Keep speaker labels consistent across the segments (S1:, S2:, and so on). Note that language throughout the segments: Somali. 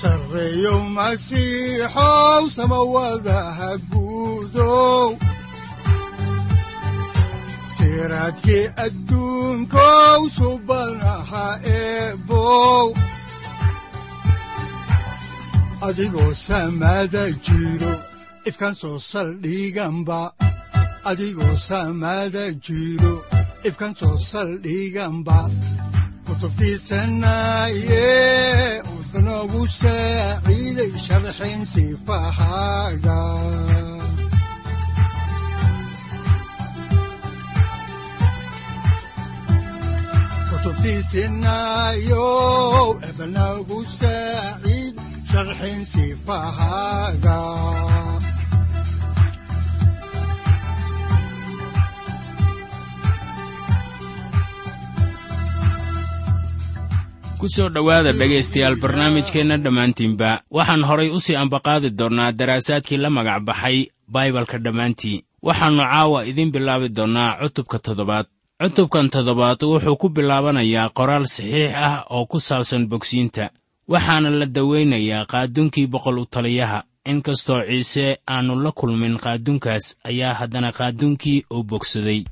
S1: sareeyow masiixow samawadaha guudow siraadki adduunkow subanaha eebow adigoo samaada jiro ifkan soo saldhiganba adigoo jiro ifkan soo saldhiganba kutubtiisanaaye udanogu saaciiday sharxin sifahaaga kutubtiisinaayo ebanagu saaciid sharxin sifahaaga
S2: ku soo dhowaada dhegaystayaal barnaamijkeenna dhammaantiinba. Waxaan horay u sii ambaqaadi doonnaa daraasaadkii la magac baxay baibalka dhammaantii. Waxaannu caawa idiin bilaabi doonnaa cutubka toddobaad. Cutubkan toddobaad wuxuu ku bilaabanayaa qoraal saxiix ah oo ku saabsan bogsiinta. Waxaana la dawaynayaa qaaduunkii boqol u taliyaha. Inkastoo ciise aannu la kulmin qaaduunkaas ayaa haddana qaaduunkii uu bogsaday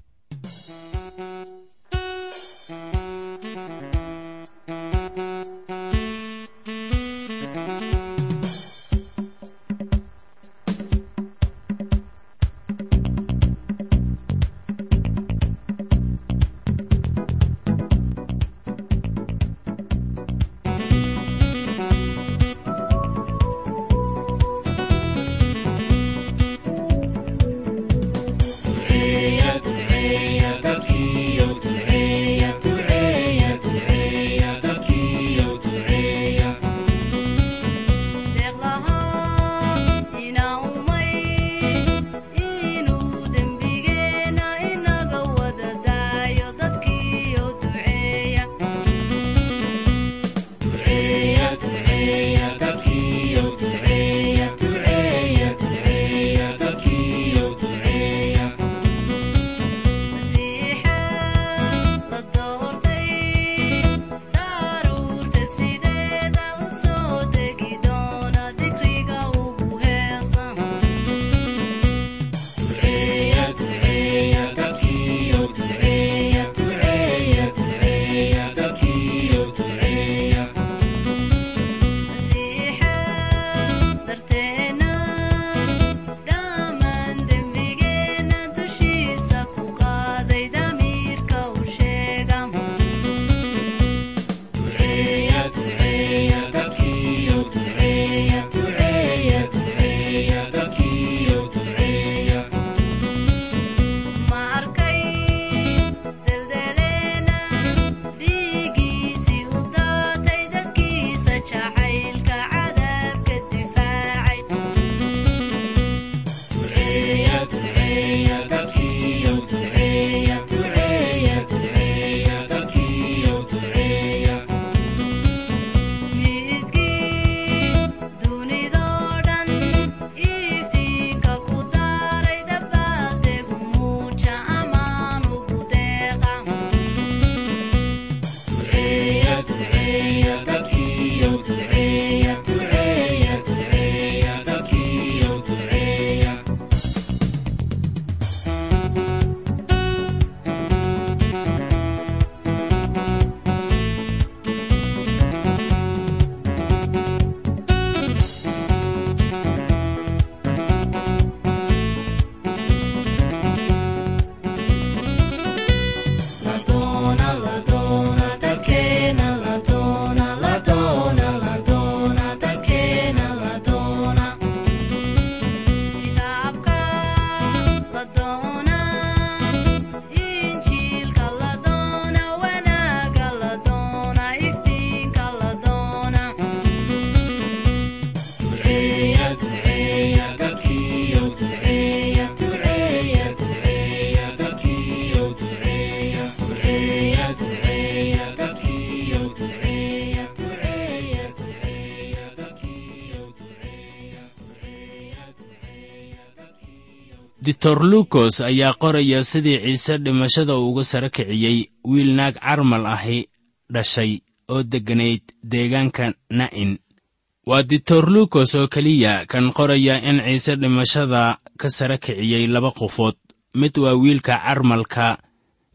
S2: ditor lukos ayaa qoraya sidii ciise dhimashada uu uga sara kiciyey wiil naag carmal ahi dhashay oo degganayd deegaanka na'in. Waa ditor lukos oo keliya kan qoraya in ciise dhimashada ka sara kiciyey laba qofood mid waa wiilka carmalka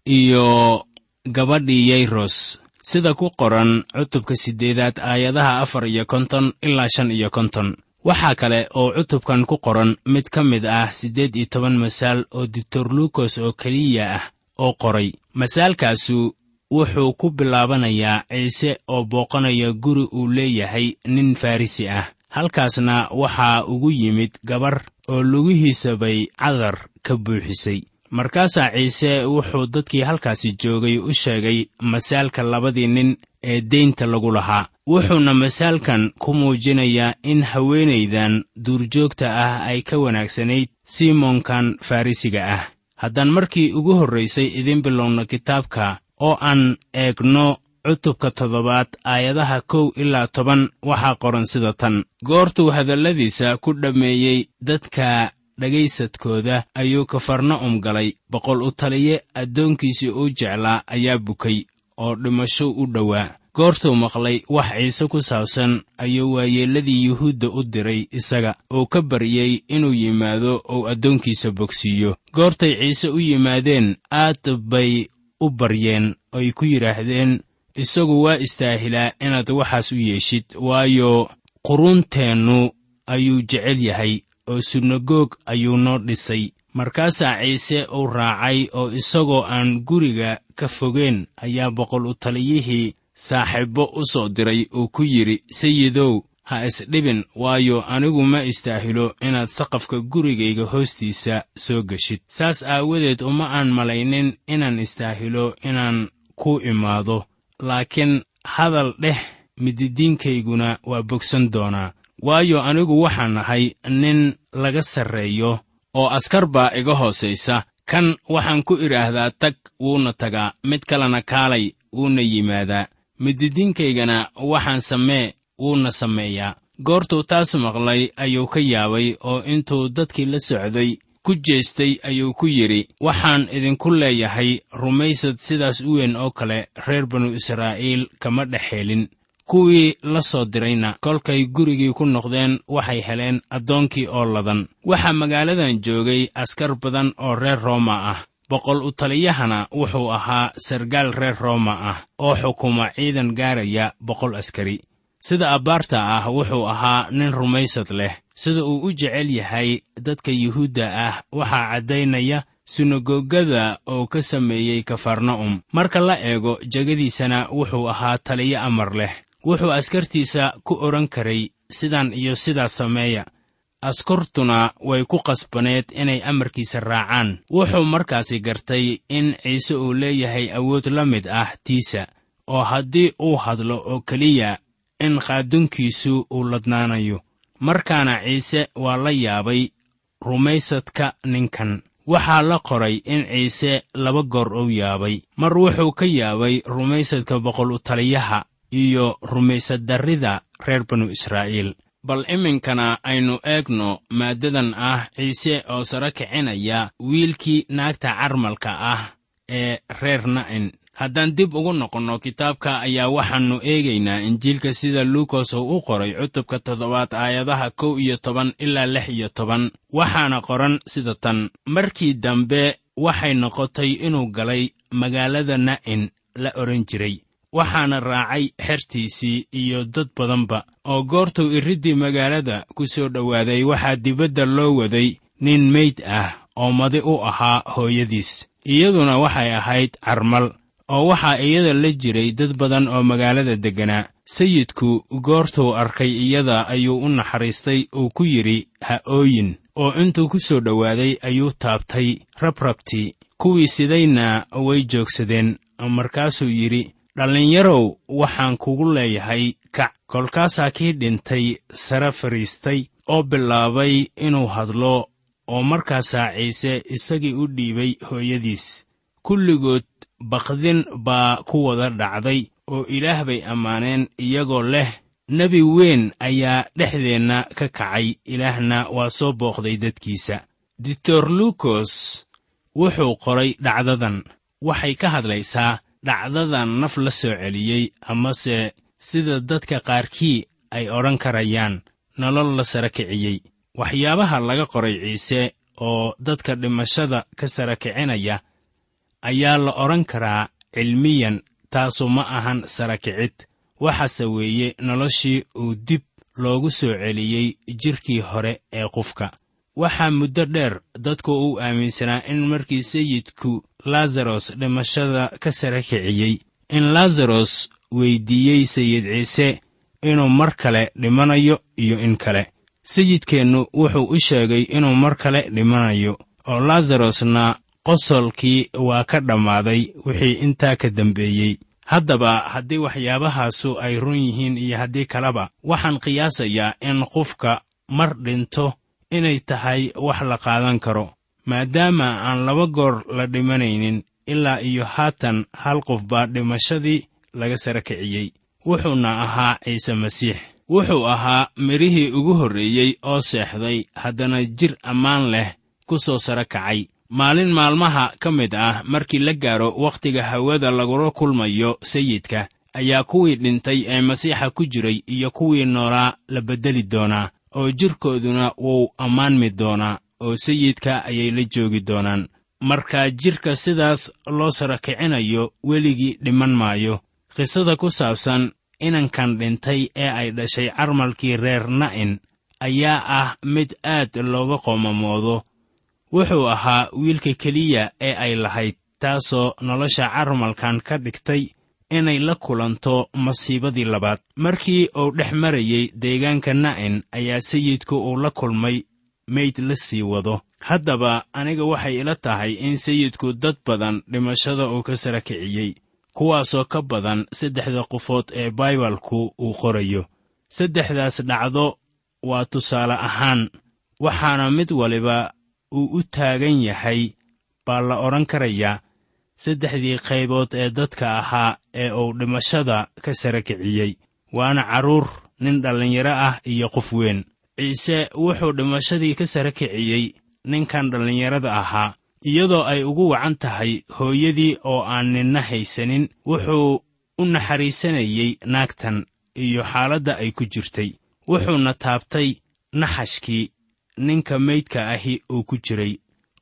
S2: iyo gabadhii yayros sida ku qoran cutubka siddeedaad aayadaha afar iyo konton ilaa shan iyo konton waxaa kale oo cutubkan ku qoran mid ka mid ah siddeed iyo toban masaal oo ditor lukos oo keliya ah oo qoray. Masaalkaasu wuxuu ku bilaabanayaa ciise oo booqanaya guri uu leeyahay nin farrisi ah. Halkaasna waxaa ugu yimid gabar oo lugihiisa bay cadar ka buuxisay markaasaa ciise wuxuu dadkii halkaasi joogay u sheegay masaalka labadii nin ee deynta lagu lahaa. Wuxuuna masaalkan ku muujinayaa in haweenaydan duurjoogta ah ay ka wanaagsanayd simonkan farrisiga ah. Haddaan markii ugu horraysay idiin bilowno kitaabka oo aan eegno cutubka toddobaad aayadaha kow ilaa toban waxaa qoran sida tan. Goortuu hadalladiisa ku dhammeeyey dadka dhegaysadkooda ayuu kafarna'um galay boqol u taliye addoonkiisii uu jeclaa ayaa bukay oo dhimasho u dhowaa. Goortuu maqlay wax ciise ku saabsan ayuu waayeelladii yuhuudda u diray isaga oo ka baryey inuu yimaado ou addoonkiisa bogsiiyo. Goortay ciise u yimaadeen aad bay u baryeen oy ku yidhaahdeen isagu waa istaahilaa inaad waxaas u yeeshid waayo quruunteennu ayuu jecel yahay oo sunagoog ayuu noo dhisay. Markaasaa ciise uu raacay oo isagoo aan guriga ka fogeen ayaa boqol u taliyihii saaxiibbo u soo diray uu ku yidhi sayidow ha isdhibin waayo anigu ma istaahilo inaad saqafka gurigayga hoostiisa soo geshid. Saas aawadeed uma aan malaynin inaan istaahilo inaan ku imaado laakiin hadal dheh mididiinkayguna waa bogsan doonaa waayo anigu waxaan nahay nin laga sarreeyo oo askar baa iga hoosaysa kan waxaan ku idhaahdaa tag wuuna tagaa mid kalena kaalay wuuna yimaadaa. Mididiinkaygana waxaan samee wuuna sameeyaa. Goortuu taas maqlay ayuu ka yaabay oo intuu dadkii la socday ku jeestay ayuu ku yidhi waxaan idinku leeyahay rumaysad sidaas u weyn oo kale reer banu israa'iil kama dhex helin kuwii la soo dirayna. Kolkay gurigii ku noqdeen waxay heleen addoonkii oo ladan. Waxaa magaaladan joogay askar badan oo reer rooma ah. Boqol u taliyahana wuxuu ahaa sargaal reer rooma ah oo xukuma ciidan gaaraya boqol askari. Sida abbaarta ah wuxuu ahaa nin rumaysad leh. Sida uu u jecel yahay dadka yuhuudda ah waxaa caddaynaya sinagogada oo ka sameeyey kafarna'um. Marka la eego jegadiisana wuxuu ahaa taliyo amar leh wuxuu askartiisa ku odhan karay sidan iyo sidaas sameeya. Askartuna way ku qasbaneed inay amarkiisa raacaan. Wuxuu markaasi gartay in ciise uu leeyahay awood la mid ah tiisa oo haddii uu hadlo oo keliya in qaadunkiisu uu ladnaanayo. Markaana ciise waa la yaabay rumaysadka ninkan. Waxaa la qoray in ciise laba goor uu yaabay. Mar wuxuu ka yaabay rumaysadka boqol u taliyaha iyo rumaysaddarrida reer banu israa'iil. Bal iminkana aynu eegno maaddadan ah ciise oo saro kicinaya wiilkii naagta carmalka ah ee reer na'in. Haddaan dib ugu noqonno kitaabka ayaa waxaannu eegaynaa injiilka sida luukos uu u qoray cutubka toddobaad aayadaha kow iyo toban ilaa lix iyo toban. Waxaana qoran sida tan markii dambe waxay noqotay inuu galay magaalada na'in la odhan jiray waxaana raacay xertiisii iyo dad badanba oo goortuu iriddii magaalada ku soo dhowaaday waxaa dibadda loo waday nin meyd ah oo madi u ahaa hooyadiis. Iyaduna waxay ahayd carmal oo waxaa iyada la jiray dad badan oo magaalada degganaa sayidku goortuu arkay iyada ayuu u naxariistay uu ku yidhi ha ooyin. Oo intuu ku soo dhowaaday ayuu taabtay rabrabtii. Kuwii sidayna way joogsadeen markaasuu yidhi dhallinyarow waxaan kugu leeyahay kac. Kolkaasaa kii dhintay sare fadhiistay oo bilaabay inuu hadlo oo markaasaa ciise isagii u dhiibay hooyadiis. Kulligood bakdin baa ku wada dhacday oo ilaah bay ammaaneen iyagoo leh nebi weyn ayaa dhexdeenna ka kacay ilaahna waa soo booqday dadkiisa. Doctor lukos wuxuu qoray dhacdadan. Waxay ka hadlaysaa dhacdadan naf la soo celiyey amase sida dadka qaarkii ay odhan karayaan nolol la sara kiciyey. Waxyaabaha laga qoray ciise oo dadka dhimashada ka sara kicinaya ayaa la odhan karaa cilmiyan taasu ma ahan sara kicid. Waxaase weeye noloshii uu dib loogu soo celiyey jidhkii hore ee qofka. Waxaa muddo dheer dadku uu aaminsanaa in markii sayidku laazaros dhimashada ka sara kiciyey. In laazaros weyddiiyey sayid ciise inuu mar kale dhimanayo iyo in kale. Sayidkeennu wuxuu u sheegay inuu mar kale dhimanayo. Oo laazarosna qosolkii waa ka dhammaaday wixii intaa ka dambeeyey. Haddaba haddii waxyaabahaasu ay run yihiin iyo haddii kaleba waxaan qiyaasayaa in qofka mar dhinto inay tahay wax la qaadan karo maadaama aan laba goor la dhimanaynin ilaa iyo haatan hal qof baa dhimashadii laga sara kiciyey. Wuxuuna ahaa ciise masiix. Wuxuu ahaa midhihii ugu horreeyey oo seexday haddana jir ammaan leh ku soo sara kacay. Maalin maalmaha ka mid ah markii la gaaro wakhtiga hawada lagula kulmayo sayidka ayaa kuwii dhintay ee masiixa ku jiray iyo kuwii noolaa la beddeli doonaa oo jidhkooduna wuu ammaanmi doonaa oo sayidka ayay la joogi doonaan. Markaa jidhka sidaas loo sara kicinayo weligii dhiman maayo. Qisada ku saabsan inankan dhintay ee ay dhashay carmalkii reer na'in ayaa ah mid aad looga qoomamoodo. Wuxuu ahaa wiilka keliya ee ay lahayd taasoo nolosha carmalkan ka dhigtay inay la kulanto masiibadii labaad. Markii uu dhex marayey deegaanka na'in ayaa sayidku uu la kulmay meyd la sii wado. Haddaba aniga waxay ila tahay in sayidku dad badan dhimashada uu ka sara kiciyey kuwaasoo ka badan saddexda qofood ee baibalku uu qorayo. Saddexdaas dhacdo waa tusaale ahaan waxaana mid waliba uu u taagan yahay baa la odhan karayaa saddexdii qaybood ee dadka ahaa ee uu dhimashada ka sara kiciyey. Waana carruur nin dhallinyaro ah iyo qof weyn ciise wuxuu dhimashadii ka sara kiciyey ninkan dhallinyarada ahaa. Iyadoo ay ugu wacan tahay hooyadii oo aan ninna haysanin wuxuu u naxariisanayey naagtan iyo xaaladda ay ku jirtay. Wuxuuna taabtay naxashkii ninka meydka ahi uu ku jiray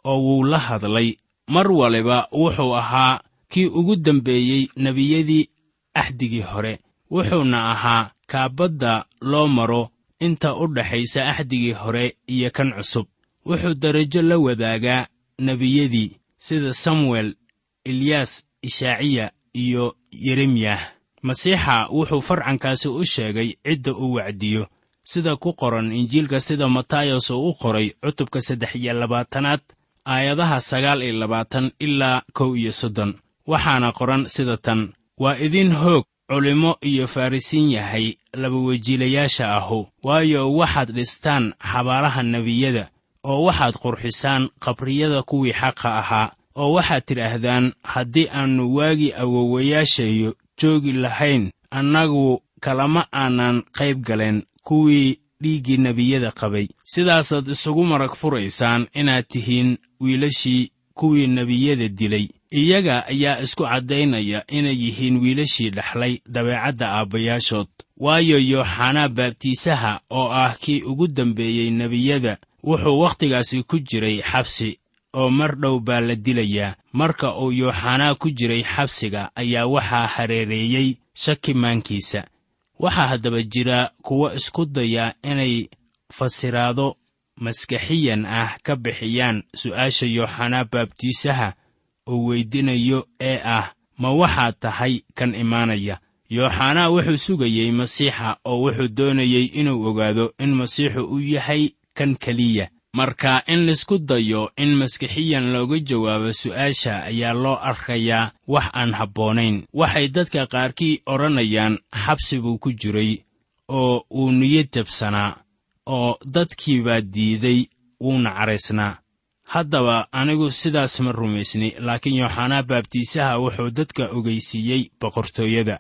S2: oo wuu la hadlay. Mar waliba wuxuu ahaa kii ugu dambeeyey nebiyadii axdigii hore. Wuxuuna ahaa kaabadda loo maro inta u dhaxaysa axdigii hore iyo kan cusub. Wuxuu darajo la wadaagaa nebiyadii sida samuel eliyas ishaaciya iyo yeremiyah masiixa wuxuu farcankaasi u sheegay cidda uu wacdiyo sida ku qoran injiilka sida matayos uu u qoray cutubka saddex iyo labaatanaad aayadaha sagaal iyo labaatan ilaa kow iyo soddon. Waxaana qoran sida tan waa idin hoog culimmo iyo farrisiin yahay labawejiilayaasha ahu. Waayo waxaad dhistaan xabaalaha nebiyada oo waxaad qurxisaan qabriyada kuwii xaqa ahaa oo waxaad tidhaahdaan haddii aannu waagii awowayaashayo joogi lahayn annagu kalama aanan qayb galeen kuwii dhiiggii nebiyada qabay. Sidaasaad isugu marag furaysaan inaad tihiin wiilashii kuwii nebiyada dilay iyaga ayaa isku caddaynaya inay yihiin wiilashii dhexlay dabeecadda aabbayaashood. Waayo yooxanaa baabtiisaha oo ah kii ugu dambeeyey nebiyada wuxuu wakhtigaasi ku jiray xabsi oo mar dhow baa la dilayaa marka uu yooxanaa ku jiray xabsiga ayaa waxaa hareereeyey shaki maankiisa. Waxaa haddaba jira kuwo isku daya inay fasiraado maskaxiyan ah ka bixiyaan su'aasha yooxanaa baabtiisaha uu weydinayo ee ah ma waxaad tahay kan imaanaya? Yooxanaa wuxuu sugayey masiixa oo wuxuu doonayey inuu ogaado in masiixu uu yahay kan keliya. Marka in la isku dayo in maskixiyan looga jawaabo su'aasha ayaa loo arkayaa wax aan habboonayn. Waxay dadka qaarkii odhanayaan xabsi buu ku jiray oo uu niyad jabsanaa oo dadkii baa diiday wuuna caraysnaa haddaba anigu sidaas ma rumaysni laakiin yooxanaa baabtiisaha wuxuu dadka ogeysiiyey boqortooyada.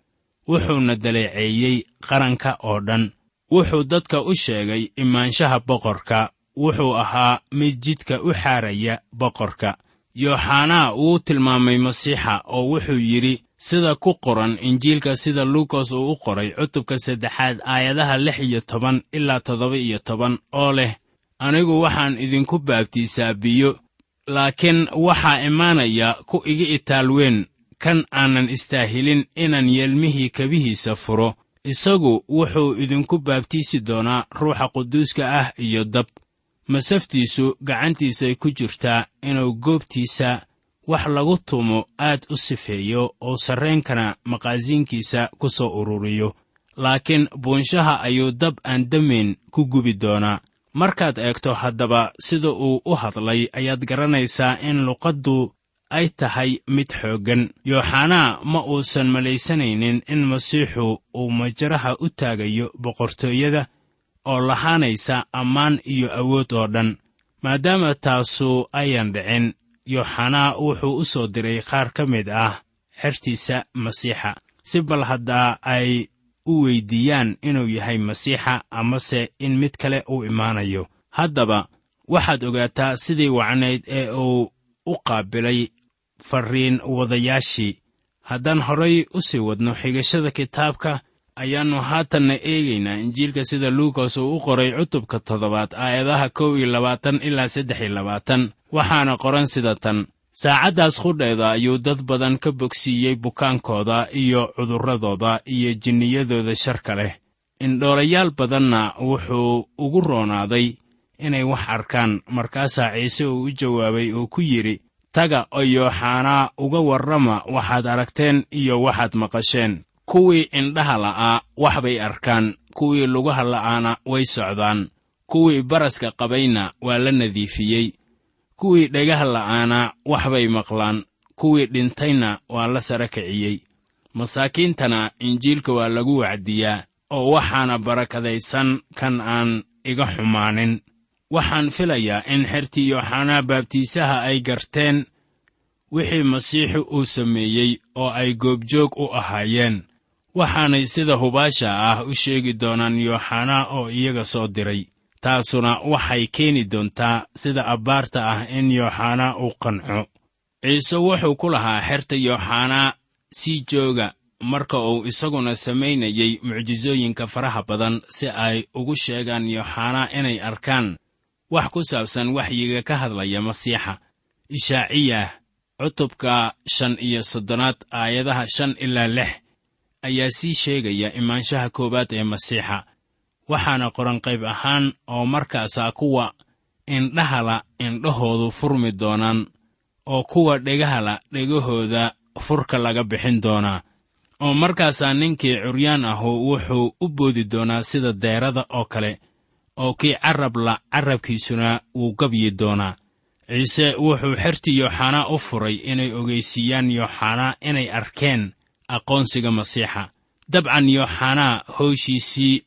S2: Wuxuuna daleeceeyey qaranka oo dhan. Wuxuu dadka u sheegay imaanshaha boqorka. Wuxuu ahaa mid jidka u xaaraya boqorka. Yooxanaa wuu tilmaamay masiixa oo wuxuu yidhi sida ku qoran injiilka sida luukas uu u qoray cutubka saddexaad aayadaha lix iyo toban ilaa toddoba iyo toban oo leh anigu waxaan idinku baabtiisaa biyo laakiin waxaa imaanaya ku iga itaal weyn kan aanan istaahilin inaan yeelmihii kabihiisa furo. Isagu wuxuu idinku baabtiisi doonaa ruuxa quduuska ah iyo dab. Masaftiisu gacantiisay ku jirtaa inuu goobtiisa wax lagu tumo aad u sifeeyo oo sarreenkana maqaasiinkiisa ku soo ururiyo. Laakiin buunshaha ayuu dab aan damayn ku gubi doonaa markaad eegto haddaba sida uu u hadlay ayaad garanaysaa in luqaddu ay tahay mid xooggan. Yooxanaa ma uusan malaysanaynin in masiixu uu majaraha u taagayo boqortooyada oo lahaanaysa ammaan iyo awood oo dhan maadaama taasu ayan dhicin. Yooxanaa wuxuu u soo diray qaar ka mid ah xertiisa masiixa. Si bal haddaa ay u weyddiiyaan inuu yahay masiixa amase in mid kale uu imaanayo. Haddaba waxaad ogaataa sidii wacnayd ee uu u qaabilay farriin wadayaashii. Haddaan horay u sii wadno xigashada kitaabka ayaannu haatanna eegaynaa injiilka sida luukas uu u qoray cutubka toddobaad aayadaha kow iyo labaatan ilaa saddex iyo labaatan. Waxaana qoran sida tan saacaddaas qudheeda ayuu dad badan ka bogsiiyey bukaankooda iyo cudurradooda iyo jinniyadooda sharka leh. Indhoolayaal badanna wuxuu ugu roonaaday inay wax arkaan markaasaa ciise uu u jawaabay oo ku yidhi taga oo yooxanaa uga warrama waxaad aragteen iyo waxaad maqasheen. Kuwii indhaha la'aa wax bay arkaan kuwii lugaha la'aana way socdaan. Kuwii baraska qabayna waa la nadiifiyey kuwii dhagaha la'aana wax bay maqlaan kuwii dhintayna waa la sara kiciyey. Masaakiintana injiilka waa lagu wacdiyaa oo waxaana barakadaysan kan aan iga xumaanin. Waxaan filayaa in xertii yooxanaa baabtiisaha ay garteen wixii masiixu uu sameeyey oo ay goobjoog u ahaayeen. Waxaanay sida hubaasha ah u sheegi doonaan yooxanaa oo iyaga soo diray taasuna waxay keeni doontaa sida abbaarta ah in yooxanaa uu qanco. Ciise wuxuu ku lahaa xerta yooxanaa sii jooga marka uu isaguna samaynayey mucjisooyinka faraha badan si ay ugu sheegaan yooxanaa inay arkaan. Wax ku saabsan waxyiga ka hadlaya masiixa. Ishaaciyah cutubka shan iyo soddonaad aayadaha shan ilaa lix ayaa sii sheegaya imaanshaha koowaad ee masiixa waxaana qoran qayb ahaan oo markaasaa kuwa indhahala indhahoodu furmi doonaan oo kuwa dhegahala dhegahooda furka laga bixin doonaa. oo markaasaa ninkii curyaan ahu wuxuu u boodi doonaa sida deerada oo kale oo kii carrabla carrabkiisuna wuu gabyi doonaa. ciise wuxuu xertii yooxanaa u furay inay ogeysiiyaan yooxanaa inay arkeen aqoonsiga masiixa. dabcan yooxanaa howshiisii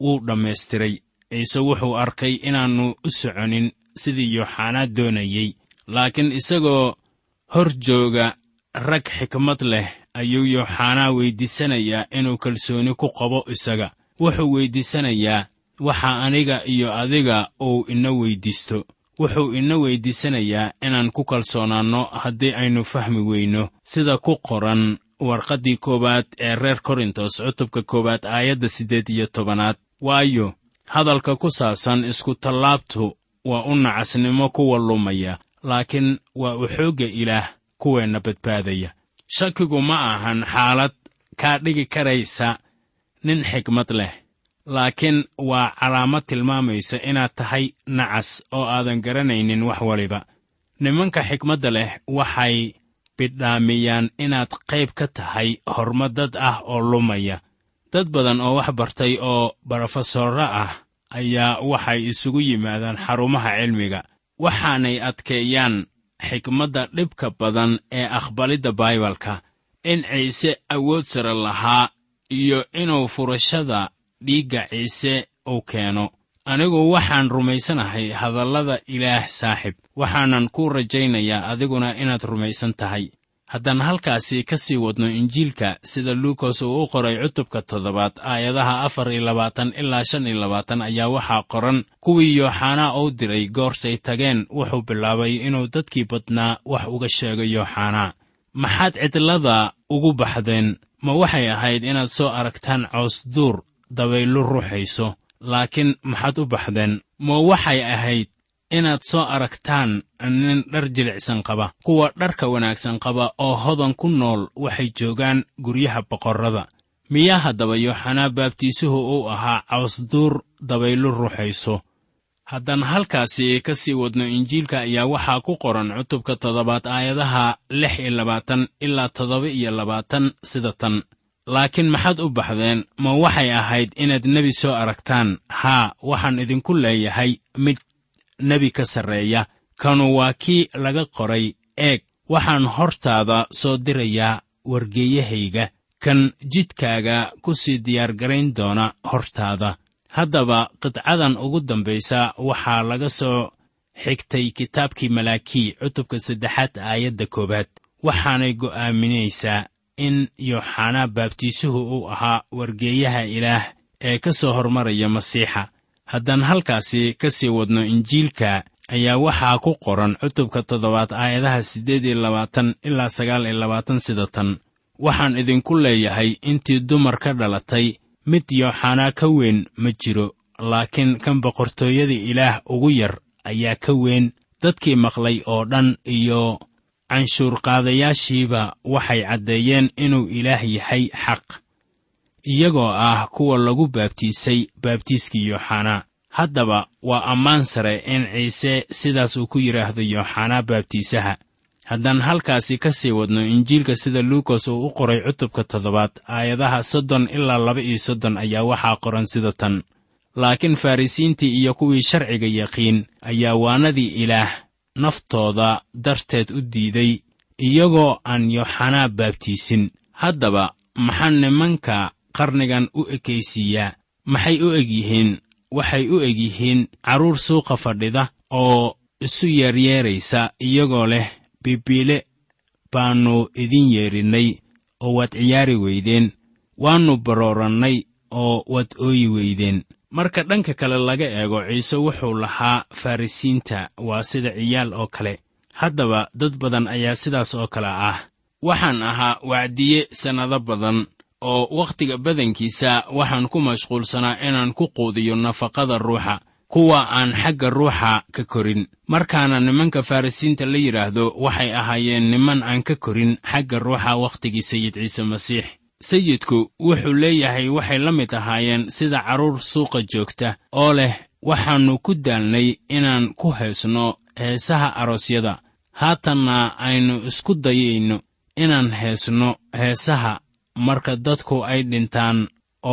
S2: wuu dhammaystiray. Ciise wuxuu arkay inaannu u soconin sidii yooxanaa doonayey laakiin isagoo hor jooga rag xikmad leh ayuu yooxanaa weyddiisanayaa inuu kalsooni ku qabo isaga. Wuxuu weyddiisanayaa waxa aniga iyo adiga uu ina weyddiisto. Wuxuu ina weyddiisanayaa inaan ku kalsoonaanno haddii aynu fahmi weyno sida ku qoran warqaddii koowaad ee reer korintos cutubka koowaad aayadda siddeed iyo tobanaad waayo hadalka ku saabsan iskutallaabtu waa u nacasnimo kuwa lumaya laakiin waa u xoogga ilaah kuweenna badbaadaya. Shakigu ma ahan xaalad kaa dhigi karaysa nin xikmad leh laakiin waa calaamad tilmaamaysa inaad tahay nacas oo aadan garanaynin wax waliba. Nimanka xikmadda leh waxay bidhaamiyaan inaad qayb ka tahay horma dad ah oo lumaya dad badan oo wax bartay oo barofesorro ah ayaa waxay isugu yimaadaan xarumaha cilmiga. Waxaanay adkeeyaan xikmadda dhibka badan ee aqbalidda baibalka in ciise awood sare lahaa iyo inuu furashada dhiigga ciise uu keeno. Anigu waxaan rumaysanahay hadallada ilaah saaxib waxaanan ku rajaynayaa adiguna inaad rumaysan tahay haddaan halkaasi ka sii wadno injiilka sida luukas uu u qoray cutubka toddobaad aayadaha afar iyo labaatan ilaa shan iyo labaatan ayaa waxaa qoran kuwii yooxanaa uu diray goorsay tageen wuxuu bilaabay inuu dadkii badnaa wax uga sheego yooxanaa maxaad cidlada ugu baxdeen? Ma waxay ahayd inaad soo aragtaan coos duur dabaylu ruuxayso laakiin maxaad u baxdeen? Ma waxay ahayd inaad soo aragtaan nin dhar jilicsan qaba kuwa dharka wanaagsan qaba oo hodan ku nool waxay joogaan guryaha boqorrada. Miyaa haddaba yooxanaa baabtiisuhu uu ahaa cawsduur dabaylu ruuxayso. Haddaan halkaasi ka sii wadno injiilka ayaa waxaa ku qoran cutubka toddobaad aayadaha lix iyo labaatan ilaa toddoba iyo labaatan sida tan. Laakiin maxaad u baxdeen ma waxay ahayd inaad nebi soo aragtaan? Haa waxaan idinku leeyahay mid nebi ka sarreeya. Kanu waa kii laga qoray eeg. Waxaan hortaada soo dirayaa wargeeyahayga. Kan jidkaaga ku sii diyaargarayn doona hortaada. Haddaba qidcadan ugu dambaysa waxaa laga soo xigtay kitaabkii malaakii cutubka saddexaad aayadda koowaad. Waxaanay go'aaminaysaa in yooxanaa baabtiisuhu uu ahaa wargeeyaha ilaah ee ka soo hormaraya masiixa haddaan halkaasi ka sii wadno injiilka ayaa waxaa ku qoran cutubka toddobaad aayadaha siddeed iyo labaatan ilaa sagaal iyo labaatan sida tan. Waxaan idinku leeyahay intii dumar ka dhalatay mid yooxanaa ka weyn ma jiro laakiin kan boqortooyada ilaah ugu yar ayaa ka weyn. Dadkii maqlay oo dhan iyo canshuurqaadayaashiiba waxay caddeeyeen inuu ilaah yahay xaq iyagoo ah kuwa lagu baabtiisay baabtiiskii yooxanaa haddaba waa ammaan sare in ciise sidaas uu ku yidhaahdo yooxanaa baabtiisaha haddaan halkaasi ka sii wadno injiilka sida luukas uu u qoray cutubka toddobaad aayadaha soddon ilaa laba iyo soddon ayaa waxaa qoran sida tan. Laakiin farrisiintii iyo kuwii sharciga yaqiin ayaa waanadii ilaah naftooda darteed u diiday iyagoo aan yooxanaa baabtiisin haddaba maxaa nimanka qarnigan u ekaysiiyaa maxay u eg yihiin waxay u eg yihiin carruur suuqa fadhida oo isu yeeryeeraysa iyagoo leh bibiile baannu idin yeedhinnay oo waad ciyaari weydeen. Waannu baroorannay oo waad ooyi weydeen. Marka dhanka kale laga eego ciise wuxuu lahaa farrisiinta waa sida ciyaal oo kale. Haddaba dad badan ayaa sidaas oo kale ah. Waxaan ahaa wacdiye sannado badan oo wakhtiga badankiisa waxaan ku mashquulsanaa inaan ku quudiyo nafaqada ruuxa kuwa aan xagga ruuxa ka korin. Markaana nimanka farrisiinta la yidhaahdo waxay ahaayeen niman aan ka korin xagga ruuxa wakhtigii sayid ciise masiix. Sayidku wuxuu leeyahay waxay la mid ahaayeen sida carruur suuqa joogta oo leh waxaannu ku daalnay inaan ku heesno heesaha aroosyada. Haatanna aynu isku dayayno inaan heesno heesaha marka dadku ay dhintaan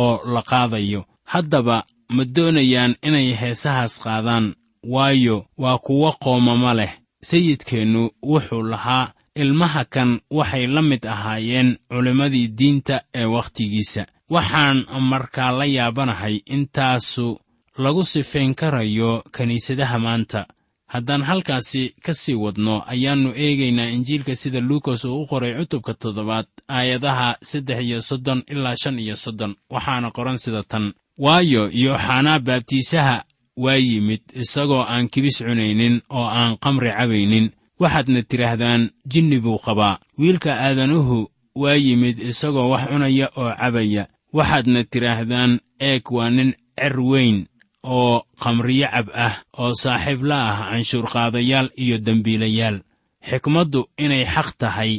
S2: oo la qaadayo. Haddaba ma doonayaan inay heesahaas qaadaan waayo waa kuwo qoomamo leh. Sayidkeennu wuxuu lahaa ilmaha kan waxay la mid ahaayeen culimmadii diinta ee wakhtigiisa. Waxaan markaa la yaabanahay intaasu lagu sifayn karayo kiniisadaha maanta. Haddaan halkaasi ka sii wadno ayaannu eegaynaa injiilka sida luukas uu u qoray cutubka toddobaad aayadaha saddex iyo soddon ilaa shan iyo soddon. Waxaana qoran sida tan. Waayo yooxanaa baabtiisaha waa yimid isagoo aan kibis cunaynin oo aan qamri cabaynin. Waxaadna tidhaahdaan jinni buu qabaa. Wiilka aadanuhu waa yimid isagoo wax cunaya oo cabaya. Waxaadna tidhaahdaan eeg waa nin cer weyn oo khamriyo cab ah oo saaxiib la ah canshuurqaadayaal iyo dembiilayaal xikmaddu inay xaq tahay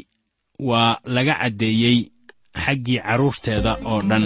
S2: waa laga caddeeyey xaggii carruurteeda oo dhan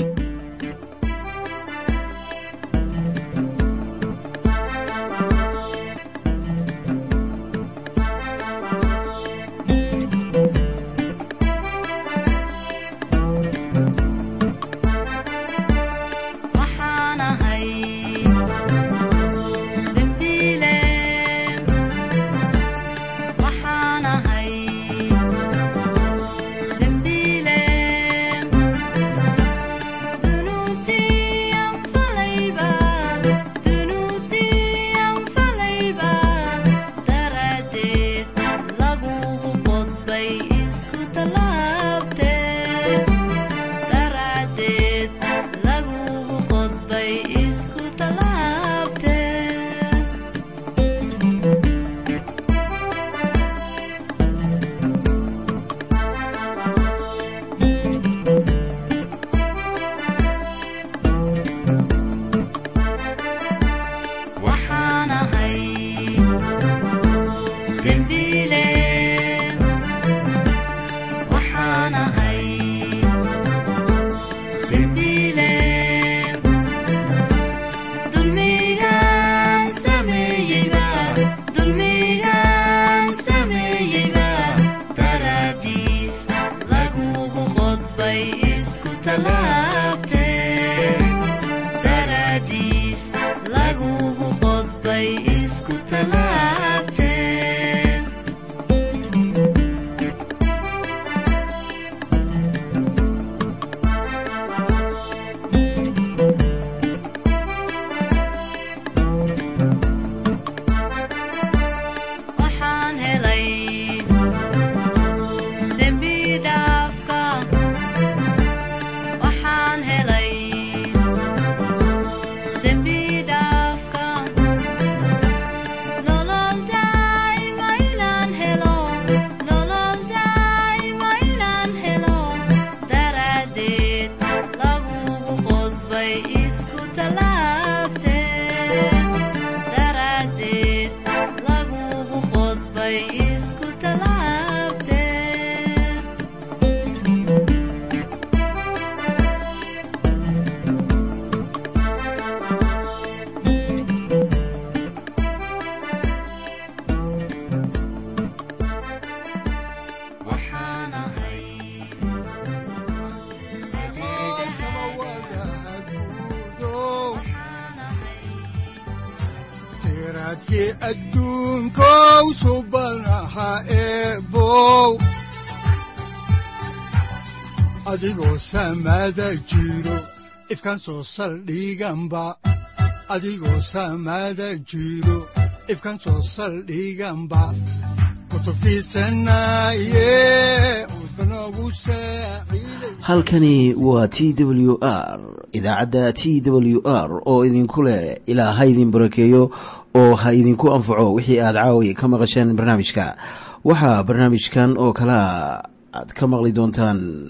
S3: daraaddeed
S1: adigoo samada jiro ifkan soo saldhiganba adigoo samada jiro ifkan soo saldhiganba
S4: halkani waa t w r idaacadda t w r oo idinku leh ilaa ha idin barakeeyo oo ha idinku anfaco wixii aad caawi ka maqasheen barnaamijka. Waxaa barnaamijkan oo kalea aad ka maqli doontaan